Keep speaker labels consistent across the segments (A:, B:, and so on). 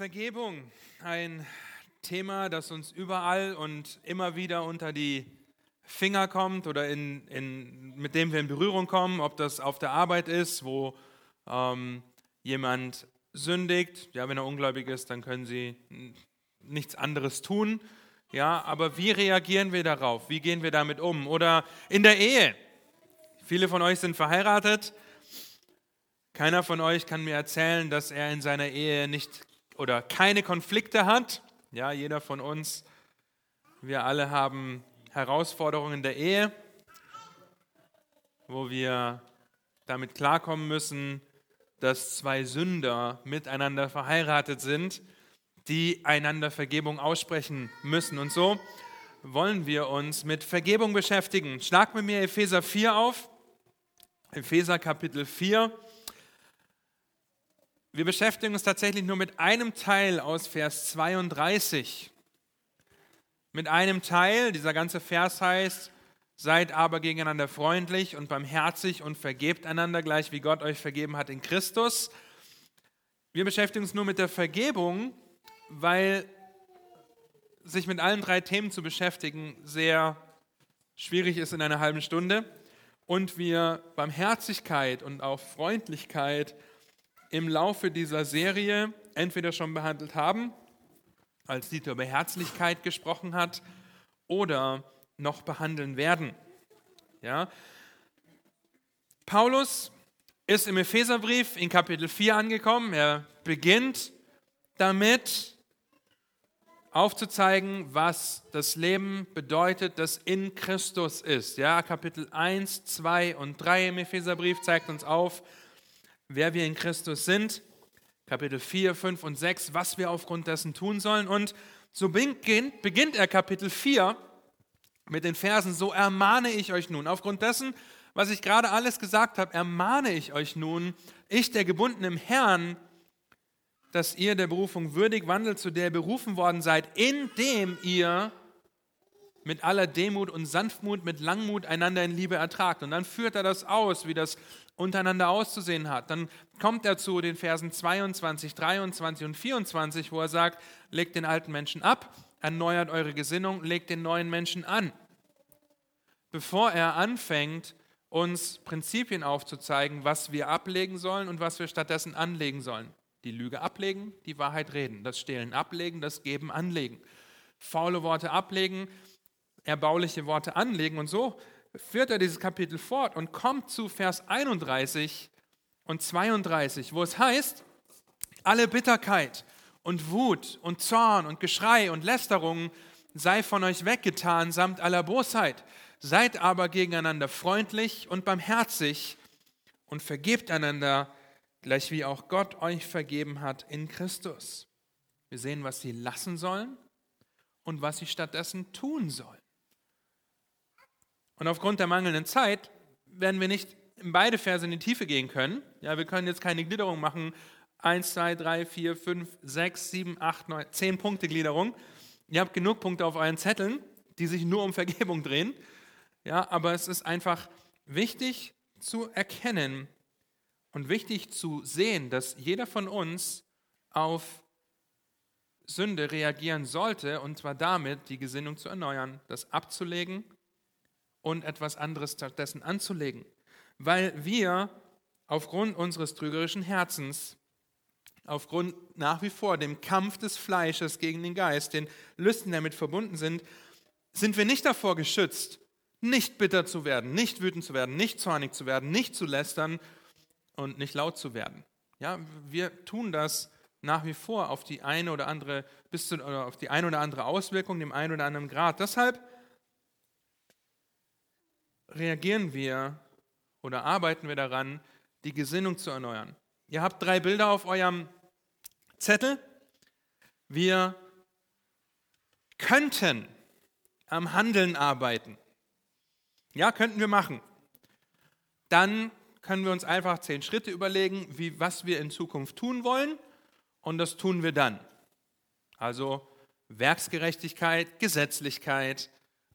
A: Vergebung, ein Thema, das uns überall und immer wieder unter die Finger kommt oder in, in, mit dem wir in Berührung kommen, ob das auf der Arbeit ist, wo ähm, jemand sündigt. Ja, wenn er ungläubig ist, dann können sie nichts anderes tun. Ja, aber wie reagieren wir darauf? Wie gehen wir damit um? Oder in der Ehe. Viele von euch sind verheiratet. Keiner von euch kann mir erzählen, dass er in seiner Ehe nicht oder keine Konflikte hat. Ja, jeder von uns, wir alle haben Herausforderungen der Ehe, wo wir damit klarkommen müssen, dass zwei Sünder miteinander verheiratet sind, die einander Vergebung aussprechen müssen. Und so wollen wir uns mit Vergebung beschäftigen. Schlag mit mir Epheser 4 auf. Epheser Kapitel 4. Wir beschäftigen uns tatsächlich nur mit einem Teil aus Vers 32. Mit einem Teil, dieser ganze Vers heißt, seid aber gegeneinander freundlich und barmherzig und vergebt einander, gleich wie Gott euch vergeben hat in Christus. Wir beschäftigen uns nur mit der Vergebung, weil sich mit allen drei Themen zu beschäftigen sehr schwierig ist in einer halben Stunde und wir Barmherzigkeit und auch Freundlichkeit im Laufe dieser Serie entweder schon behandelt haben, als Dieter über Herzlichkeit gesprochen hat, oder noch behandeln werden. Ja? Paulus ist im Epheserbrief in Kapitel 4 angekommen. Er beginnt damit aufzuzeigen, was das Leben bedeutet, das in Christus ist. Ja, Kapitel 1, 2 und 3 im Epheserbrief zeigt uns auf, wer wir in Christus sind. Kapitel 4, 5 und 6, was wir aufgrund dessen tun sollen. Und so beginnt, beginnt er Kapitel 4 mit den Versen, so ermahne ich euch nun. Aufgrund dessen, was ich gerade alles gesagt habe, ermahne ich euch nun, ich, der gebunden im Herrn, dass ihr der Berufung würdig wandelt, zu der ihr berufen worden seid, indem ihr mit aller Demut und Sanftmut, mit Langmut einander in Liebe ertragt. Und dann führt er das aus, wie das untereinander auszusehen hat. Dann kommt er zu den Versen 22, 23 und 24, wo er sagt, legt den alten Menschen ab, erneuert eure Gesinnung, legt den neuen Menschen an. Bevor er anfängt, uns Prinzipien aufzuzeigen, was wir ablegen sollen und was wir stattdessen anlegen sollen. Die Lüge ablegen, die Wahrheit reden, das Stehlen ablegen, das Geben anlegen. Faule Worte ablegen, erbauliche Worte anlegen. Und so führt er dieses Kapitel fort und kommt zu Vers 31 und 32, wo es heißt, alle Bitterkeit und Wut und Zorn und Geschrei und Lästerung sei von euch weggetan samt aller Bosheit. Seid aber gegeneinander freundlich und barmherzig und vergebt einander, gleich wie auch Gott euch vergeben hat in Christus. Wir sehen, was sie lassen sollen und was sie stattdessen tun sollen. Und aufgrund der mangelnden Zeit werden wir nicht in beide Verse in die Tiefe gehen können. Ja, wir können jetzt keine Gliederung machen. 1, 2, 3, 4, 5, 6, 7, 8, 9, 10 Punkte Gliederung. Ihr habt genug Punkte auf euren Zetteln, die sich nur um Vergebung drehen. Ja, aber es ist einfach wichtig zu erkennen und wichtig zu sehen, dass jeder von uns auf Sünde reagieren sollte, und zwar damit, die Gesinnung zu erneuern, das abzulegen und etwas anderes stattdessen anzulegen, weil wir aufgrund unseres trügerischen Herzens, aufgrund nach wie vor dem Kampf des Fleisches gegen den Geist, den Lüsten damit verbunden sind, sind wir nicht davor geschützt, nicht bitter zu werden, nicht wütend zu werden, nicht zornig zu werden, nicht zu lästern und nicht laut zu werden. Ja, wir tun das nach wie vor auf die eine oder andere bis zu, oder auf die eine oder andere Auswirkung, dem einen oder anderen Grad. Deshalb reagieren wir oder arbeiten wir daran, die Gesinnung zu erneuern. Ihr habt drei Bilder auf eurem Zettel. Wir könnten am Handeln arbeiten. Ja, könnten wir machen. Dann können wir uns einfach zehn Schritte überlegen, wie, was wir in Zukunft tun wollen. Und das tun wir dann. Also Werksgerechtigkeit, Gesetzlichkeit,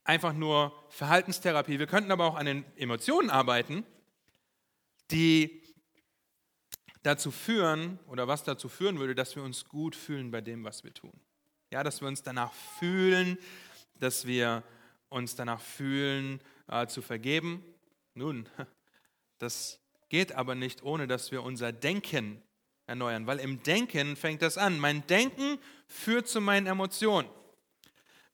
A: einfach nur Verhaltenstherapie. Wir könnten aber auch an den Emotionen arbeiten, die dazu führen oder was dazu führen würde, dass wir uns gut fühlen bei dem, was wir tun. Ja, dass wir uns danach fühlen, dass wir uns danach fühlen, äh, zu vergeben. Nun, das geht aber nicht, ohne dass wir unser Denken erneuern, weil im Denken fängt das an. Mein Denken führt zu meinen Emotionen.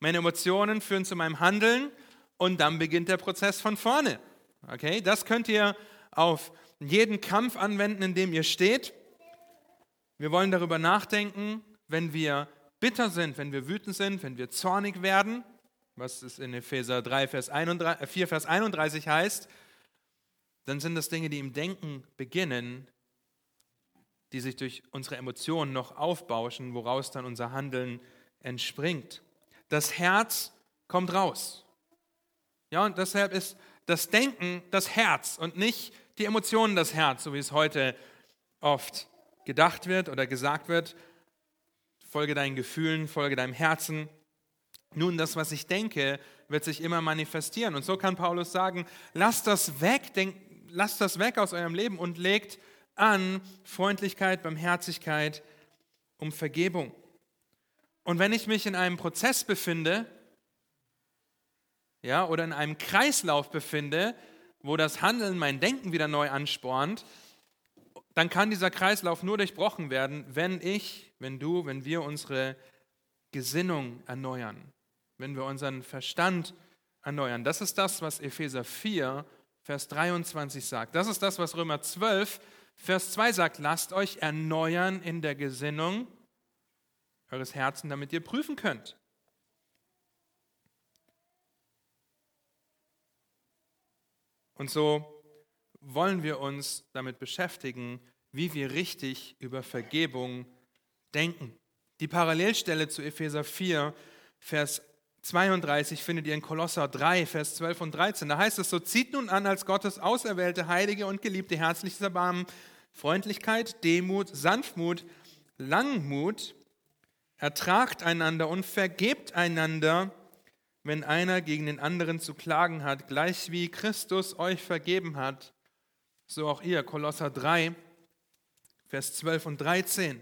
A: Meine Emotionen führen zu meinem Handeln und dann beginnt der Prozess von vorne. Okay, das könnt ihr auf jeden Kampf anwenden, in dem ihr steht. Wir wollen darüber nachdenken, wenn wir bitter sind, wenn wir wütend sind, wenn wir zornig werden, was es in Epheser 3, Vers 31, 4, Vers 31 heißt, dann sind das Dinge, die im Denken beginnen, die sich durch unsere Emotionen noch aufbauschen, woraus dann unser Handeln entspringt. Das Herz kommt raus. Ja, und deshalb ist das Denken das Herz und nicht die Emotionen das Herz, so wie es heute oft gedacht wird oder gesagt wird. Folge deinen Gefühlen, folge deinem Herzen. Nun, das, was ich denke, wird sich immer manifestieren. Und so kann Paulus sagen, lasst das weg, denk, lasst das weg aus eurem Leben und legt an Freundlichkeit, Barmherzigkeit, um Vergebung. Und wenn ich mich in einem Prozess befinde, ja, oder in einem Kreislauf befinde, wo das Handeln mein Denken wieder neu anspornt, dann kann dieser Kreislauf nur durchbrochen werden, wenn ich, wenn du, wenn wir unsere Gesinnung erneuern, wenn wir unseren Verstand erneuern. Das ist das, was Epheser 4, Vers 23 sagt. Das ist das, was Römer 12, Vers 2 sagt. Lasst euch erneuern in der Gesinnung eures Herzens, damit ihr prüfen könnt. Und so wollen wir uns damit beschäftigen, wie wir richtig über Vergebung denken. Die Parallelstelle zu Epheser 4, Vers 32 findet ihr in Kolosser 3, Vers 12 und 13. Da heißt es so, zieht nun an als Gottes auserwählte, heilige und geliebte herzliches Erbarmen, Freundlichkeit, Demut, Sanftmut, Langmut, ertragt einander und vergebt einander, wenn einer gegen den anderen zu klagen hat, gleich wie Christus euch vergeben hat, so auch ihr, Kolosser 3, Vers 12 und 13.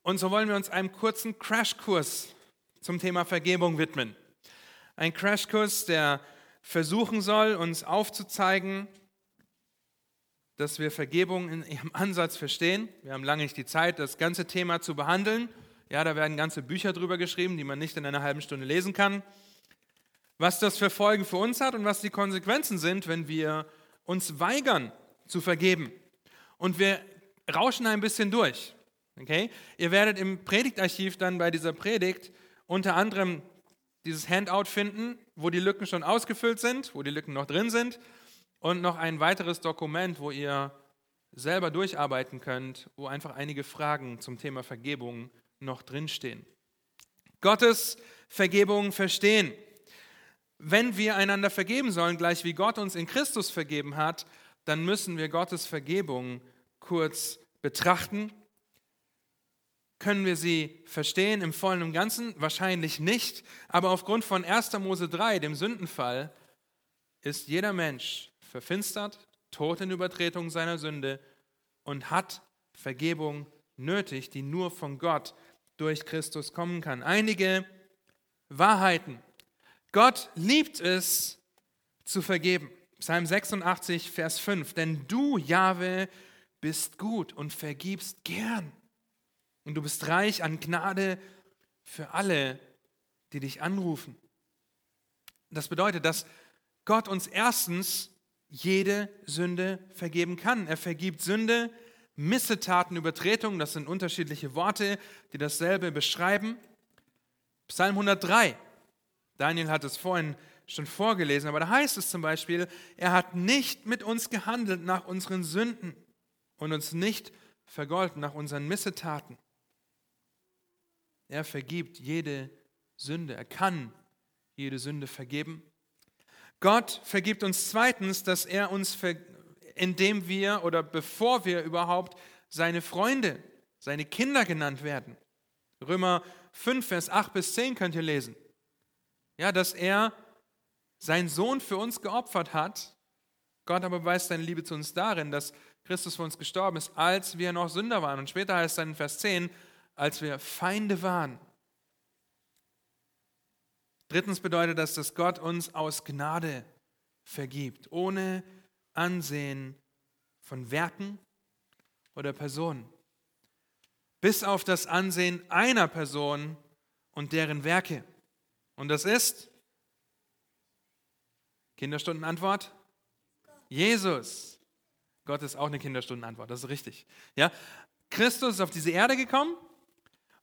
A: Und so wollen wir uns einem kurzen Crashkurs zum Thema Vergebung widmen. Ein Crashkurs, der versuchen soll, uns aufzuzeigen, dass wir Vergebung in ihrem Ansatz verstehen. Wir haben lange nicht die Zeit, das ganze Thema zu behandeln. Ja, da werden ganze Bücher drüber geschrieben, die man nicht in einer halben Stunde lesen kann. Was das für Folgen für uns hat und was die Konsequenzen sind, wenn wir uns weigern zu vergeben. Und wir rauschen ein bisschen durch. Okay? Ihr werdet im Predigtarchiv dann bei dieser Predigt unter anderem dieses Handout finden, wo die Lücken schon ausgefüllt sind, wo die Lücken noch drin sind und noch ein weiteres Dokument, wo ihr selber durcharbeiten könnt, wo einfach einige Fragen zum Thema Vergebung noch drinstehen. Gottes Vergebung verstehen. Wenn wir einander vergeben sollen, gleich wie Gott uns in Christus vergeben hat, dann müssen wir Gottes Vergebung kurz betrachten können wir sie verstehen im vollen und ganzen? Wahrscheinlich nicht. Aber aufgrund von 1. Mose 3, dem Sündenfall, ist jeder Mensch verfinstert, tot in Übertretung seiner Sünde und hat Vergebung nötig, die nur von Gott durch Christus kommen kann. Einige Wahrheiten. Gott liebt es zu vergeben. Psalm 86, Vers 5. Denn du, Jahwe, bist gut und vergibst gern. Und du bist reich an Gnade für alle, die dich anrufen. Das bedeutet, dass Gott uns erstens jede Sünde vergeben kann. Er vergibt Sünde, Missetaten, Übertretungen, das sind unterschiedliche Worte, die dasselbe beschreiben. Psalm 103, Daniel hat es vorhin schon vorgelesen, aber da heißt es zum Beispiel, er hat nicht mit uns gehandelt nach unseren Sünden und uns nicht vergolten nach unseren Missetaten. Er vergibt jede Sünde. Er kann jede Sünde vergeben. Gott vergibt uns zweitens, dass er uns, indem wir oder bevor wir überhaupt seine Freunde, seine Kinder genannt werden. Römer 5, Vers 8 bis 10 könnt ihr lesen. Ja, dass er seinen Sohn für uns geopfert hat. Gott aber beweist seine Liebe zu uns darin, dass Christus für uns gestorben ist, als wir noch Sünder waren. Und später heißt es dann in Vers 10, als wir Feinde waren. Drittens bedeutet das, dass Gott uns aus Gnade vergibt, ohne Ansehen von Werken oder Personen, bis auf das Ansehen einer Person und deren Werke. Und das ist Kinderstundenantwort? Jesus. Gott ist auch eine Kinderstundenantwort, das ist richtig. Ja? Christus ist auf diese Erde gekommen,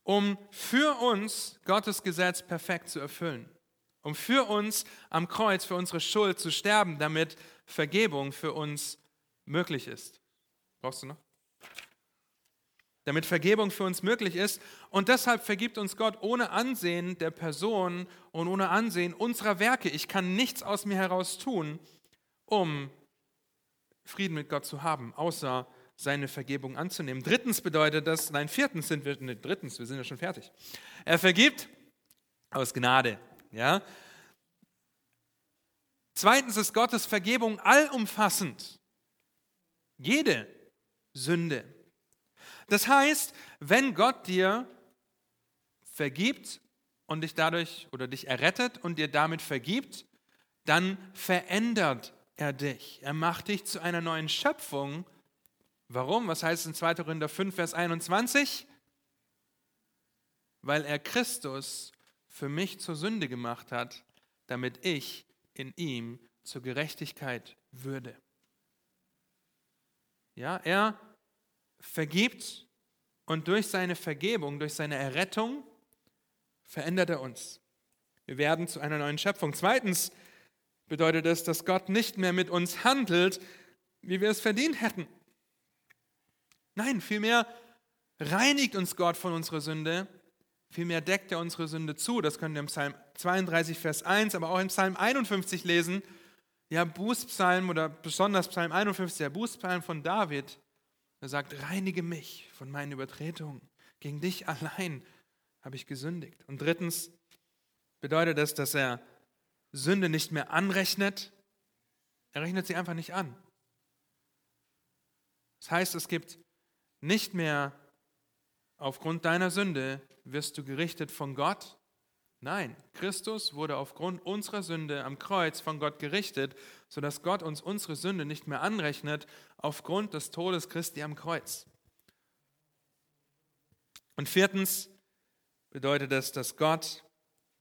A: um für uns Gottes Gesetz perfekt zu erfüllen. Um für uns am Kreuz, für unsere Schuld zu sterben, damit Vergebung für uns möglich ist. Brauchst du noch? Damit Vergebung für uns möglich ist. Und deshalb vergibt uns Gott ohne Ansehen der Person und ohne Ansehen unserer Werke. Ich kann nichts aus mir heraus tun, um Frieden mit Gott zu haben, außer seine Vergebung anzunehmen. Drittens bedeutet das, nein, viertens sind wir, ne, drittens, wir sind ja schon fertig. Er vergibt aus Gnade, ja. Zweitens ist Gottes Vergebung allumfassend. Jede Sünde. Das heißt, wenn Gott dir vergibt und dich dadurch oder dich errettet und dir damit vergibt, dann verändert er dich. Er macht dich zu einer neuen Schöpfung. Warum? Was heißt es in 2. Korinther 5, Vers 21? Weil er Christus für mich zur Sünde gemacht hat, damit ich in ihm zur Gerechtigkeit würde. Ja, er vergibt und durch seine Vergebung, durch seine Errettung verändert er uns. Wir werden zu einer neuen Schöpfung. Zweitens, bedeutet es, dass Gott nicht mehr mit uns handelt, wie wir es verdient hätten. Nein, vielmehr reinigt uns Gott von unserer Sünde, vielmehr deckt er unsere Sünde zu. Das können wir im Psalm 32, Vers 1, aber auch im Psalm 51 lesen. Ja, Bußpsalm oder besonders Psalm 51, der Bußpsalm von David. Er sagt, reinige mich von meinen Übertretungen. Gegen dich allein habe ich gesündigt. Und drittens bedeutet das, dass er Sünde nicht mehr anrechnet. Er rechnet sie einfach nicht an. Das heißt, es gibt nicht mehr aufgrund deiner Sünde wirst du gerichtet von Gott. Nein, Christus wurde aufgrund unserer Sünde am Kreuz von Gott gerichtet, sodass Gott uns unsere Sünde nicht mehr anrechnet aufgrund des Todes Christi am Kreuz. Und viertens bedeutet das, dass Gott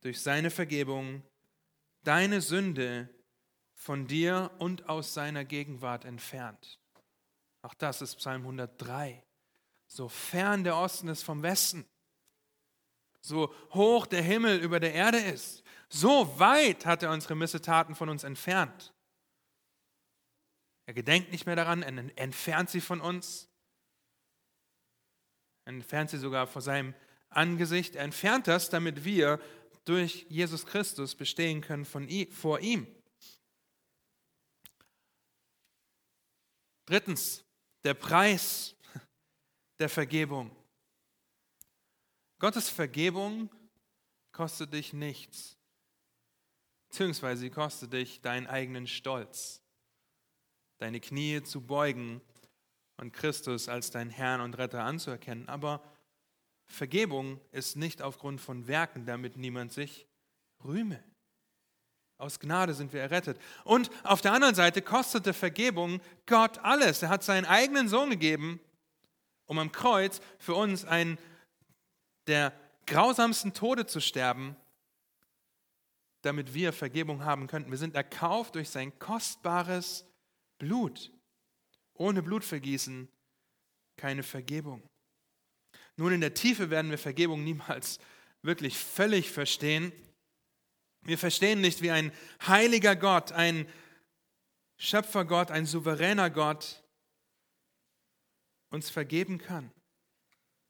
A: durch seine Vergebung deine Sünde von dir und aus seiner Gegenwart entfernt. Auch das ist Psalm 103. So fern der Osten ist vom Westen, so hoch der Himmel über der Erde ist, so weit hat er unsere Missetaten von uns entfernt. Er gedenkt nicht mehr daran, er entfernt sie von uns, er entfernt sie sogar vor seinem Angesicht. Er entfernt das, damit wir durch Jesus Christus bestehen können von ihm, vor ihm. Drittens, der Preis der Vergebung. Gottes Vergebung kostet dich nichts, beziehungsweise sie kostet dich deinen eigenen Stolz, deine Knie zu beugen und Christus als dein Herrn und Retter anzuerkennen. Aber Vergebung ist nicht aufgrund von Werken, damit niemand sich rühme. Aus Gnade sind wir errettet. Und auf der anderen Seite kostete Vergebung Gott alles. Er hat seinen eigenen Sohn gegeben, um am Kreuz für uns einen der grausamsten Tode zu sterben, damit wir Vergebung haben könnten. Wir sind erkauft durch sein kostbares Blut. Ohne Blutvergießen keine Vergebung. Nun, in der Tiefe werden wir Vergebung niemals wirklich völlig verstehen. Wir verstehen nicht, wie ein heiliger Gott, ein Schöpfergott, ein souveräner Gott uns vergeben kann.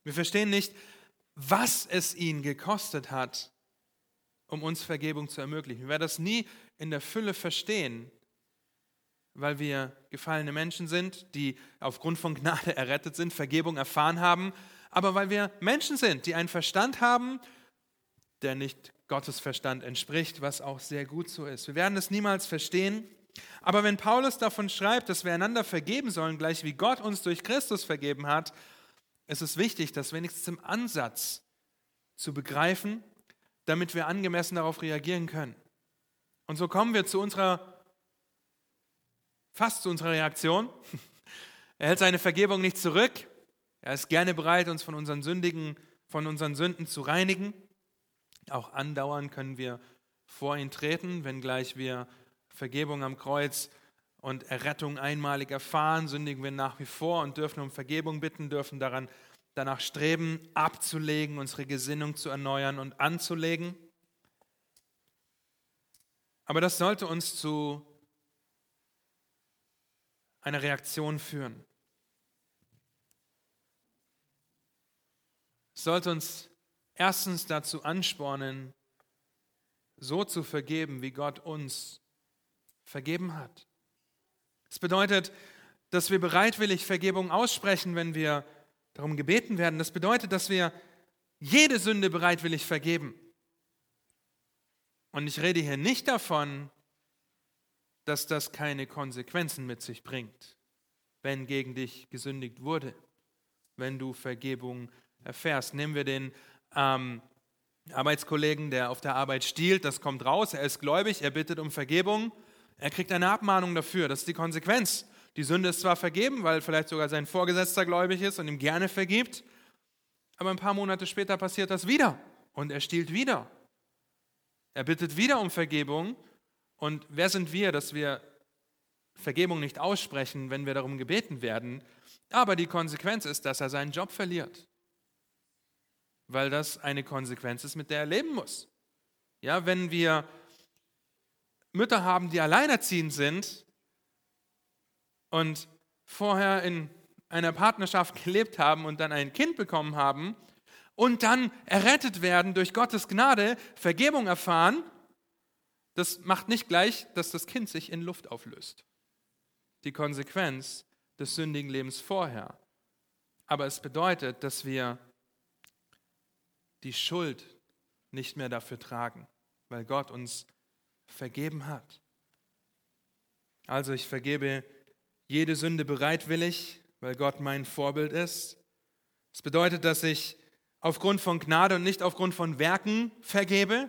A: Wir verstehen nicht, was es ihn gekostet hat, um uns Vergebung zu ermöglichen. Wir werden das nie in der Fülle verstehen, weil wir gefallene Menschen sind, die aufgrund von Gnade errettet sind, Vergebung erfahren haben, aber weil wir Menschen sind, die einen Verstand haben, der nicht Gottes Verstand entspricht, was auch sehr gut so ist. Wir werden es niemals verstehen, Aber wenn Paulus davon schreibt, dass wir einander vergeben sollen, gleich wie Gott uns durch Christus vergeben hat, ist es wichtig, das wenigstens im Ansatz zu begreifen, damit wir angemessen darauf reagieren können. Und so kommen wir zu unserer, fast zu unserer Reaktion. Er hält seine Vergebung nicht zurück. Er ist gerne bereit, uns von unseren Sündigen, von unseren Sünden zu reinigen. Auch andauernd können wir vor ihn treten, wenngleich wir Vergebung am Kreuz und Errettung einmalig erfahren, sündigen wir nach wie vor und dürfen um Vergebung bitten, dürfen daran danach streben, abzulegen, unsere Gesinnung zu erneuern und anzulegen. Aber das sollte uns zu einer Reaktion führen. Es sollte uns erstens dazu anspornen, so zu vergeben, wie Gott uns vergeben hat. Es bedeutet, dass wir bereitwillig Vergebung aussprechen, wenn wir darum gebeten werden. Das bedeutet, dass wir jede Sünde bereitwillig vergeben. Und ich rede hier nicht davon, dass das keine Konsequenzen mit sich bringt, wenn gegen dich gesündigt wurde, wenn du Vergebung erfährst. Nehmen wir den ähm, Arbeitskollegen, der auf der Arbeit stiehlt, das kommt raus, er ist gläubig, er bittet um Vergebung, er kriegt eine Abmahnung dafür, das ist die Konsequenz. Die Sünde ist zwar vergeben, weil vielleicht sogar sein Vorgesetzter gläubig ist und ihm gerne vergibt, aber ein paar Monate später passiert das wieder und er stiehlt wieder. Er bittet wieder um Vergebung und wer sind wir, dass wir Vergebung nicht aussprechen, wenn wir darum gebeten werden? Aber die Konsequenz ist, dass er seinen Job verliert, weil das eine Konsequenz ist, mit der er leben muss. Ja, wenn wir Mütter haben, die alleinerziehend sind, und vorher in einer Partnerschaft gelebt haben und dann ein Kind bekommen haben und dann errettet werden durch Gottes Gnade, Vergebung erfahren, das macht nicht gleich, dass das Kind sich in Luft auflöst. Die Konsequenz des sündigen Lebens vorher. Aber es bedeutet, dass wir die Schuld nicht mehr dafür tragen, weil Gott uns vergeben hat. Also ich vergebe jede Sünde bereitwillig, weil Gott mein Vorbild ist. Das bedeutet, dass ich aufgrund von Gnade und nicht aufgrund von Werken vergebe.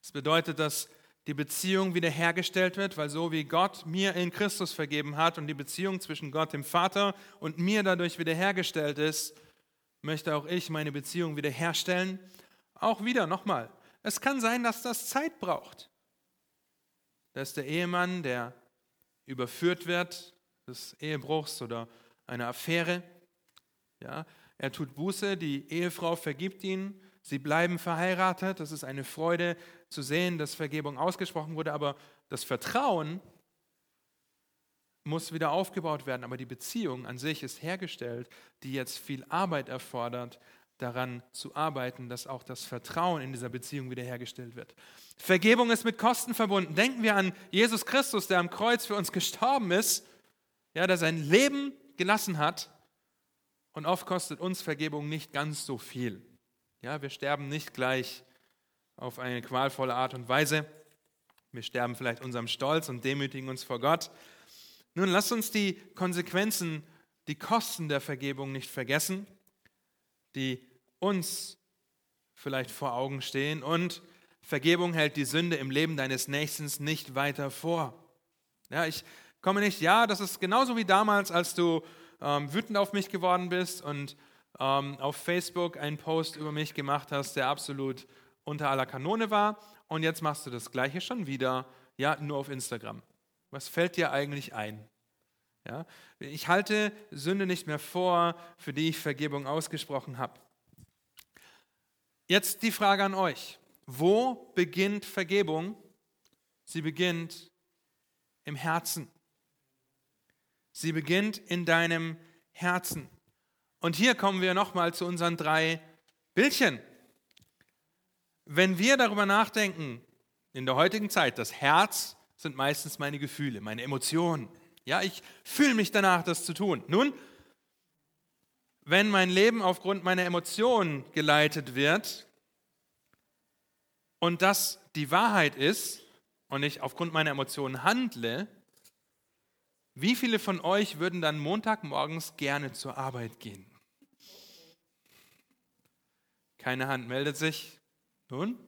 A: Es das bedeutet, dass die Beziehung wiederhergestellt wird, weil so wie Gott mir in Christus vergeben hat und die Beziehung zwischen Gott, dem Vater und mir dadurch wiederhergestellt ist, möchte auch ich meine Beziehung wiederherstellen. Auch wieder nochmal. Es kann sein, dass das Zeit braucht. Das ist der Ehemann, der überführt wird des Ehebruchs oder einer Affäre. Ja, er tut Buße, die Ehefrau vergibt ihn, sie bleiben verheiratet. Das ist eine Freude zu sehen, dass Vergebung ausgesprochen wurde, aber das Vertrauen muss wieder aufgebaut werden. Aber die Beziehung an sich ist hergestellt, die jetzt viel Arbeit erfordert, daran zu arbeiten, dass auch das Vertrauen in dieser Beziehung wiederhergestellt wird. Vergebung ist mit Kosten verbunden. Denken wir an Jesus Christus, der am Kreuz für uns gestorben ist, ja, der sein Leben gelassen hat. Und oft kostet uns Vergebung nicht ganz so viel. Ja, wir sterben nicht gleich auf eine qualvolle Art und Weise. Wir sterben vielleicht unserem Stolz und demütigen uns vor Gott. Nun lasst uns die Konsequenzen, die Kosten der Vergebung nicht vergessen die uns vielleicht vor Augen stehen. Und Vergebung hält die Sünde im Leben deines Nächsten nicht weiter vor. Ja, ich komme nicht, ja, das ist genauso wie damals, als du ähm, wütend auf mich geworden bist und ähm, auf Facebook einen Post über mich gemacht hast, der absolut unter aller Kanone war. Und jetzt machst du das Gleiche schon wieder, ja, nur auf Instagram. Was fällt dir eigentlich ein? Ja? Ich halte Sünde nicht mehr vor, für die ich Vergebung ausgesprochen habe. Jetzt die Frage an euch. Wo beginnt Vergebung? Sie beginnt im Herzen. Sie beginnt in deinem Herzen. Und hier kommen wir nochmal zu unseren drei Bildchen. Wenn wir darüber nachdenken, in der heutigen Zeit, das Herz sind meistens meine Gefühle, meine Emotionen. Ja, ich fühle mich danach, das zu tun. Nun, wenn mein Leben aufgrund meiner Emotionen geleitet wird und das die Wahrheit ist und ich aufgrund meiner Emotionen handle, wie viele von euch würden dann Montagmorgens gerne zur Arbeit gehen? Keine Hand meldet sich. Nun,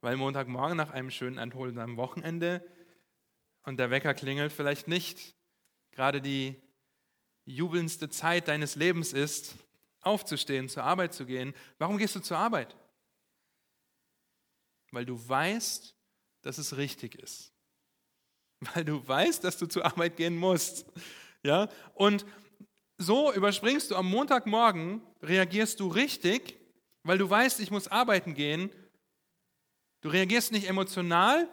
A: weil Montagmorgen nach einem schönen, erholsamen Wochenende und der Wecker klingelt vielleicht nicht gerade die jubelndste Zeit deines Lebens ist, aufzustehen, zur Arbeit zu gehen. Warum gehst du zur Arbeit? Weil du weißt, dass es richtig ist. Weil du weißt, dass du zur Arbeit gehen musst. Ja? Und so überspringst du am Montagmorgen, reagierst du richtig, weil du weißt, ich muss arbeiten gehen. Du reagierst nicht emotional,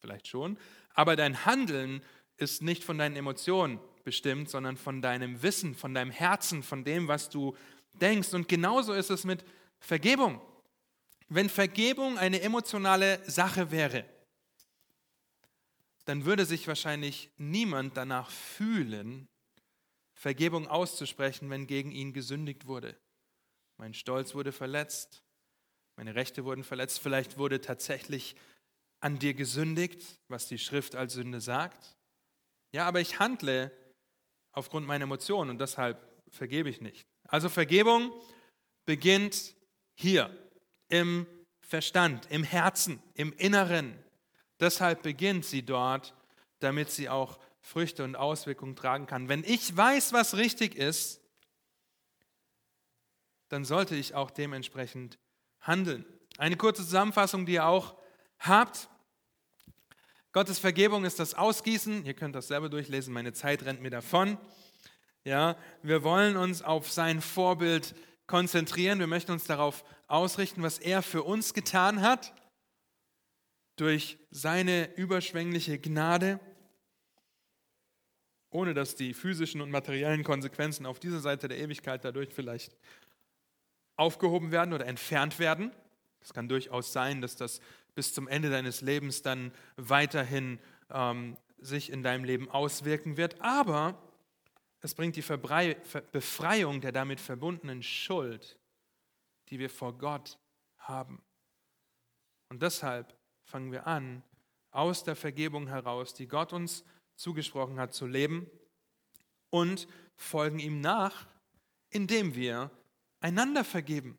A: vielleicht schon, aber dein Handeln ist nicht von deinen Emotionen bestimmt, sondern von deinem Wissen, von deinem Herzen, von dem, was du denkst. Und genauso ist es mit Vergebung. Wenn Vergebung eine emotionale Sache wäre, dann würde sich wahrscheinlich niemand danach fühlen, Vergebung auszusprechen, wenn gegen ihn gesündigt wurde. Mein Stolz wurde verletzt, meine Rechte wurden verletzt, vielleicht wurde tatsächlich an dir gesündigt, was die Schrift als Sünde sagt. Ja, aber ich handle aufgrund meiner Emotionen und deshalb vergebe ich nicht. Also Vergebung beginnt hier im Verstand, im Herzen, im Inneren. Deshalb beginnt sie dort, damit sie auch Früchte und Auswirkungen tragen kann. Wenn ich weiß, was richtig ist, dann sollte ich auch dementsprechend handeln. Eine kurze Zusammenfassung, die auch habt. Gottes Vergebung ist das Ausgießen. Ihr könnt das selber durchlesen, meine Zeit rennt mir davon. Ja, wir wollen uns auf sein Vorbild konzentrieren. Wir möchten uns darauf ausrichten, was er für uns getan hat durch seine überschwängliche Gnade, ohne dass die physischen und materiellen Konsequenzen auf dieser Seite der Ewigkeit dadurch vielleicht aufgehoben werden oder entfernt werden. Es kann durchaus sein, dass das bis zum Ende deines Lebens dann weiterhin ähm, sich in deinem Leben auswirken wird. Aber es bringt die Befreiung der damit verbundenen Schuld, die wir vor Gott haben. Und deshalb fangen wir an, aus der Vergebung heraus, die Gott uns zugesprochen hat, zu leben und folgen ihm nach, indem wir einander vergeben.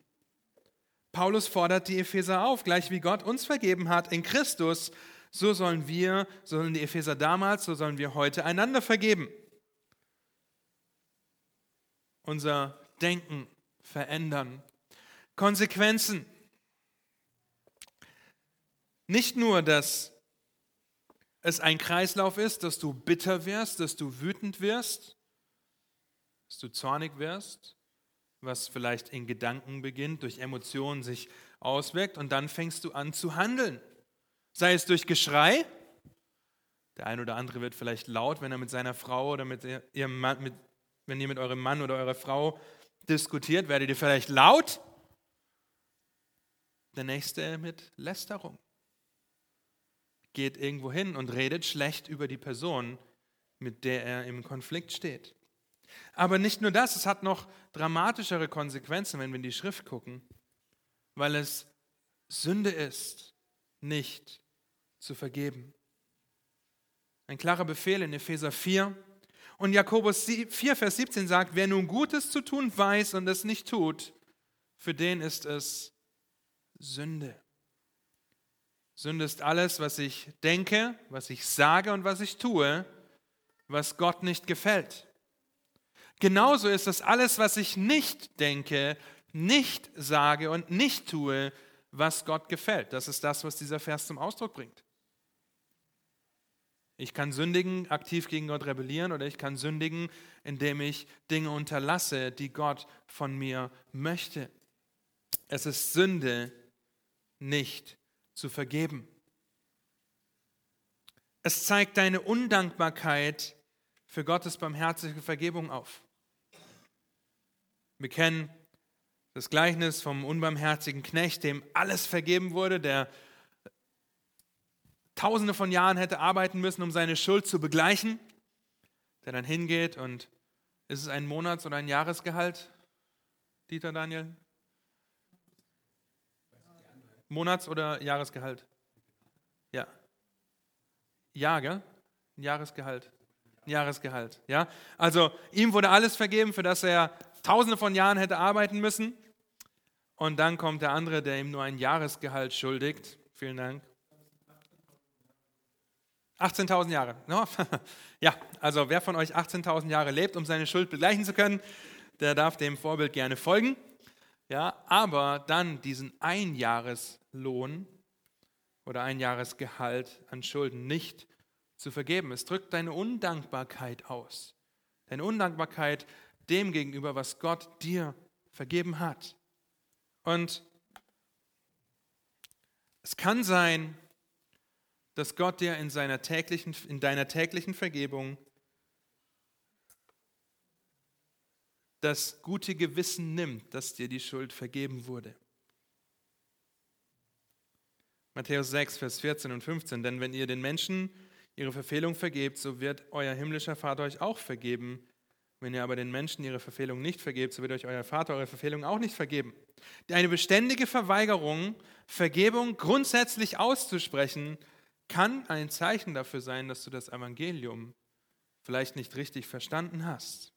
A: Paulus fordert die Epheser auf, gleich wie Gott uns vergeben hat in Christus, so sollen wir, so sollen die Epheser damals, so sollen wir heute einander vergeben. Unser Denken verändern. Konsequenzen. Nicht nur, dass es ein Kreislauf ist, dass du bitter wirst, dass du wütend wirst, dass du zornig wirst, was vielleicht in Gedanken beginnt, durch Emotionen sich auswirkt und dann fängst du an zu handeln. Sei es durch Geschrei, der ein oder andere wird vielleicht laut, wenn er mit seiner Frau oder mit ihrem Mann, mit, wenn ihr mit eurem Mann oder eurer Frau diskutiert, werdet ihr vielleicht laut. Der nächste mit Lästerung. Geht irgendwo hin und redet schlecht über die Person, mit der er im Konflikt steht. Aber nicht nur das, es hat noch dramatischere Konsequenzen, wenn wir in die Schrift gucken, weil es Sünde ist, nicht zu vergeben. Ein klarer Befehl in Epheser 4. Und Jakobus 4, Vers 17 sagt, wer nun Gutes zu tun weiß und es nicht tut, für den ist es Sünde. Sünde ist alles, was ich denke, was ich sage und was ich tue, was Gott nicht gefällt. Genauso ist das alles, was ich nicht denke, nicht sage und nicht tue, was Gott gefällt. Das ist das, was dieser Vers zum Ausdruck bringt. Ich kann sündigen, aktiv gegen Gott rebellieren oder ich kann sündigen, indem ich Dinge unterlasse, die Gott von mir möchte. Es ist Sünde, nicht zu vergeben. Es zeigt deine Undankbarkeit für Gottes barmherzige Vergebung auf. Wir kennen das Gleichnis vom unbarmherzigen Knecht, dem alles vergeben wurde, der tausende von Jahren hätte arbeiten müssen, um seine Schuld zu begleichen, der dann hingeht und ist es ein Monats- oder ein Jahresgehalt, Dieter Daniel? Monats- oder Jahresgehalt? Ja, gell? Ein Jahresgehalt. Jahresgehalt, ja? Also ihm wurde alles vergeben, für das er tausende von Jahren hätte arbeiten müssen. Und dann kommt der andere, der ihm nur ein Jahresgehalt schuldigt. Vielen Dank. 18.000 Jahre. No? ja, also wer von euch 18.000 Jahre lebt, um seine Schuld begleichen zu können, der darf dem Vorbild gerne folgen. Ja, aber dann diesen Einjahreslohn oder Einjahresgehalt an Schulden nicht zu vergeben. Es drückt deine Undankbarkeit aus. Deine Undankbarkeit dem gegenüber, was Gott dir vergeben hat. Und es kann sein, dass Gott dir in, seiner täglichen, in deiner täglichen Vergebung das gute Gewissen nimmt, dass dir die Schuld vergeben wurde. Matthäus 6, Vers 14 und 15. Denn wenn ihr den Menschen ihre Verfehlung vergebt, so wird euer himmlischer Vater euch auch vergeben. Wenn ihr aber den Menschen ihre Verfehlung nicht vergebt, so wird euch euer Vater eure Verfehlung auch nicht vergeben. Eine beständige Verweigerung, Vergebung grundsätzlich auszusprechen, kann ein Zeichen dafür sein, dass du das Evangelium vielleicht nicht richtig verstanden hast.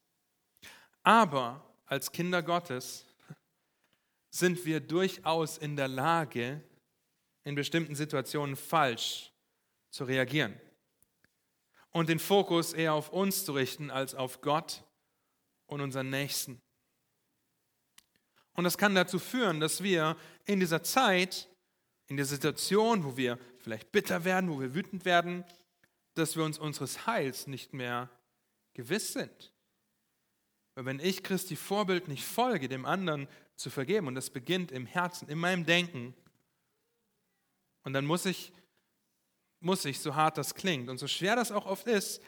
A: Aber als Kinder Gottes sind wir durchaus in der Lage, in bestimmten Situationen falsch zu reagieren und den Fokus eher auf uns zu richten als auf Gott und unseren Nächsten. Und das kann dazu führen, dass wir in dieser Zeit, in der Situation, wo wir vielleicht bitter werden, wo wir wütend werden, dass wir uns unseres Heils nicht mehr gewiss sind. Weil wenn ich Christi Vorbild nicht folge, dem anderen zu vergeben, und das beginnt im Herzen, in meinem Denken, und dann muss ich, muss ich, so hart das klingt und so schwer das auch oft ist,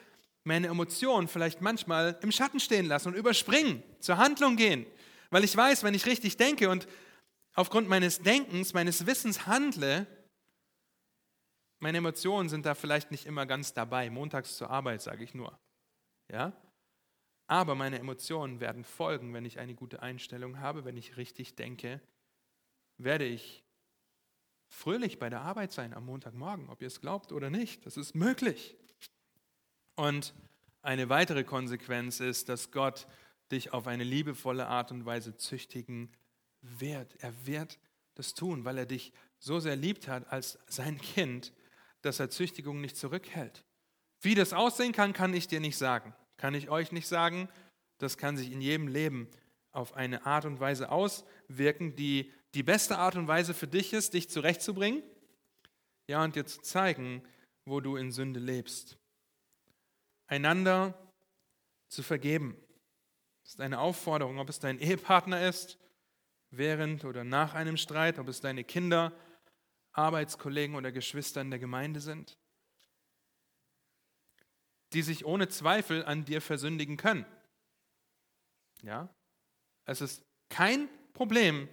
A: meine Emotionen vielleicht manchmal im Schatten stehen lassen und überspringen, zur Handlung gehen. Weil ich weiß, wenn ich richtig denke und aufgrund meines Denkens, meines Wissens handle, meine Emotionen sind da vielleicht nicht immer ganz dabei. Montags zur Arbeit, sage ich nur. Ja? Aber meine Emotionen werden folgen, wenn ich eine gute Einstellung habe, wenn ich richtig denke, werde ich fröhlich bei der Arbeit sein am Montagmorgen, ob ihr es glaubt oder nicht. Das ist möglich. Und eine weitere Konsequenz ist, dass Gott dich auf eine liebevolle Art und Weise züchtigen wird. Er wird das tun, weil er dich so sehr liebt hat als sein Kind, dass er Züchtigung nicht zurückhält. Wie das aussehen kann, kann ich dir nicht sagen. Kann ich euch nicht sagen. Das kann sich in jedem Leben auf eine Art und Weise auswirken, die die beste Art und Weise für dich ist, dich zurechtzubringen. Ja, und dir zu zeigen, wo du in Sünde lebst. Einander zu vergeben. Ist eine Aufforderung, ob es dein Ehepartner ist, während oder nach einem Streit, ob es deine Kinder, Arbeitskollegen oder Geschwister in der Gemeinde sind die sich ohne Zweifel an dir versündigen können. Ja? Es ist kein Problem,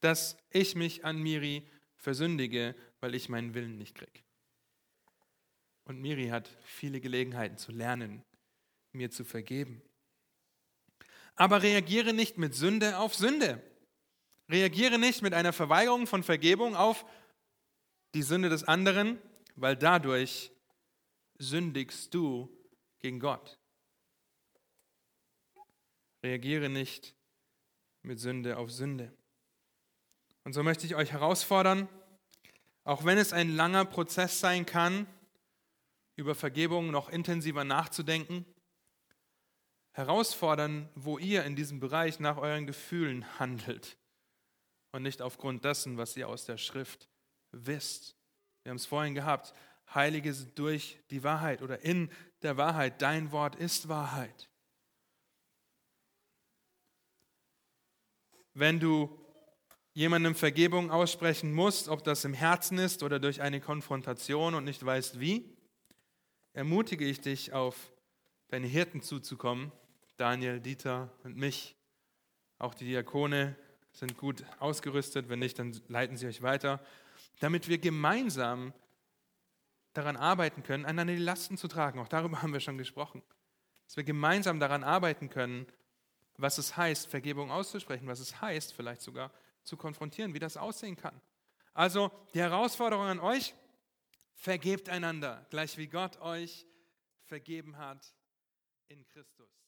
A: dass ich mich an Miri versündige, weil ich meinen Willen nicht kriege. Und Miri hat viele Gelegenheiten zu lernen, mir zu vergeben. Aber reagiere nicht mit Sünde auf Sünde. Reagiere nicht mit einer Verweigerung von Vergebung auf die Sünde des anderen, weil dadurch sündigst du gegen Gott. Reagiere nicht mit Sünde auf Sünde. Und so möchte ich euch herausfordern, auch wenn es ein langer Prozess sein kann, über Vergebung noch intensiver nachzudenken, herausfordern, wo ihr in diesem Bereich nach euren Gefühlen handelt und nicht aufgrund dessen, was ihr aus der Schrift wisst. Wir haben es vorhin gehabt, Heilige sind durch die Wahrheit oder in der Wahrheit. Dein Wort ist Wahrheit. Wenn du jemandem Vergebung aussprechen musst, ob das im Herzen ist oder durch eine Konfrontation und nicht weißt wie, ermutige ich dich, auf deine Hirten zuzukommen, Daniel, Dieter und mich. Auch die Diakone sind gut ausgerüstet, wenn nicht, dann leiten sie euch weiter, damit wir gemeinsam daran arbeiten können, einander die Lasten zu tragen. Auch darüber haben wir schon gesprochen. Dass wir gemeinsam daran arbeiten können, was es heißt, Vergebung auszusprechen, was es heißt, vielleicht sogar zu konfrontieren, wie das aussehen kann. Also die Herausforderung an euch, vergebt einander, gleich wie Gott euch vergeben hat in Christus.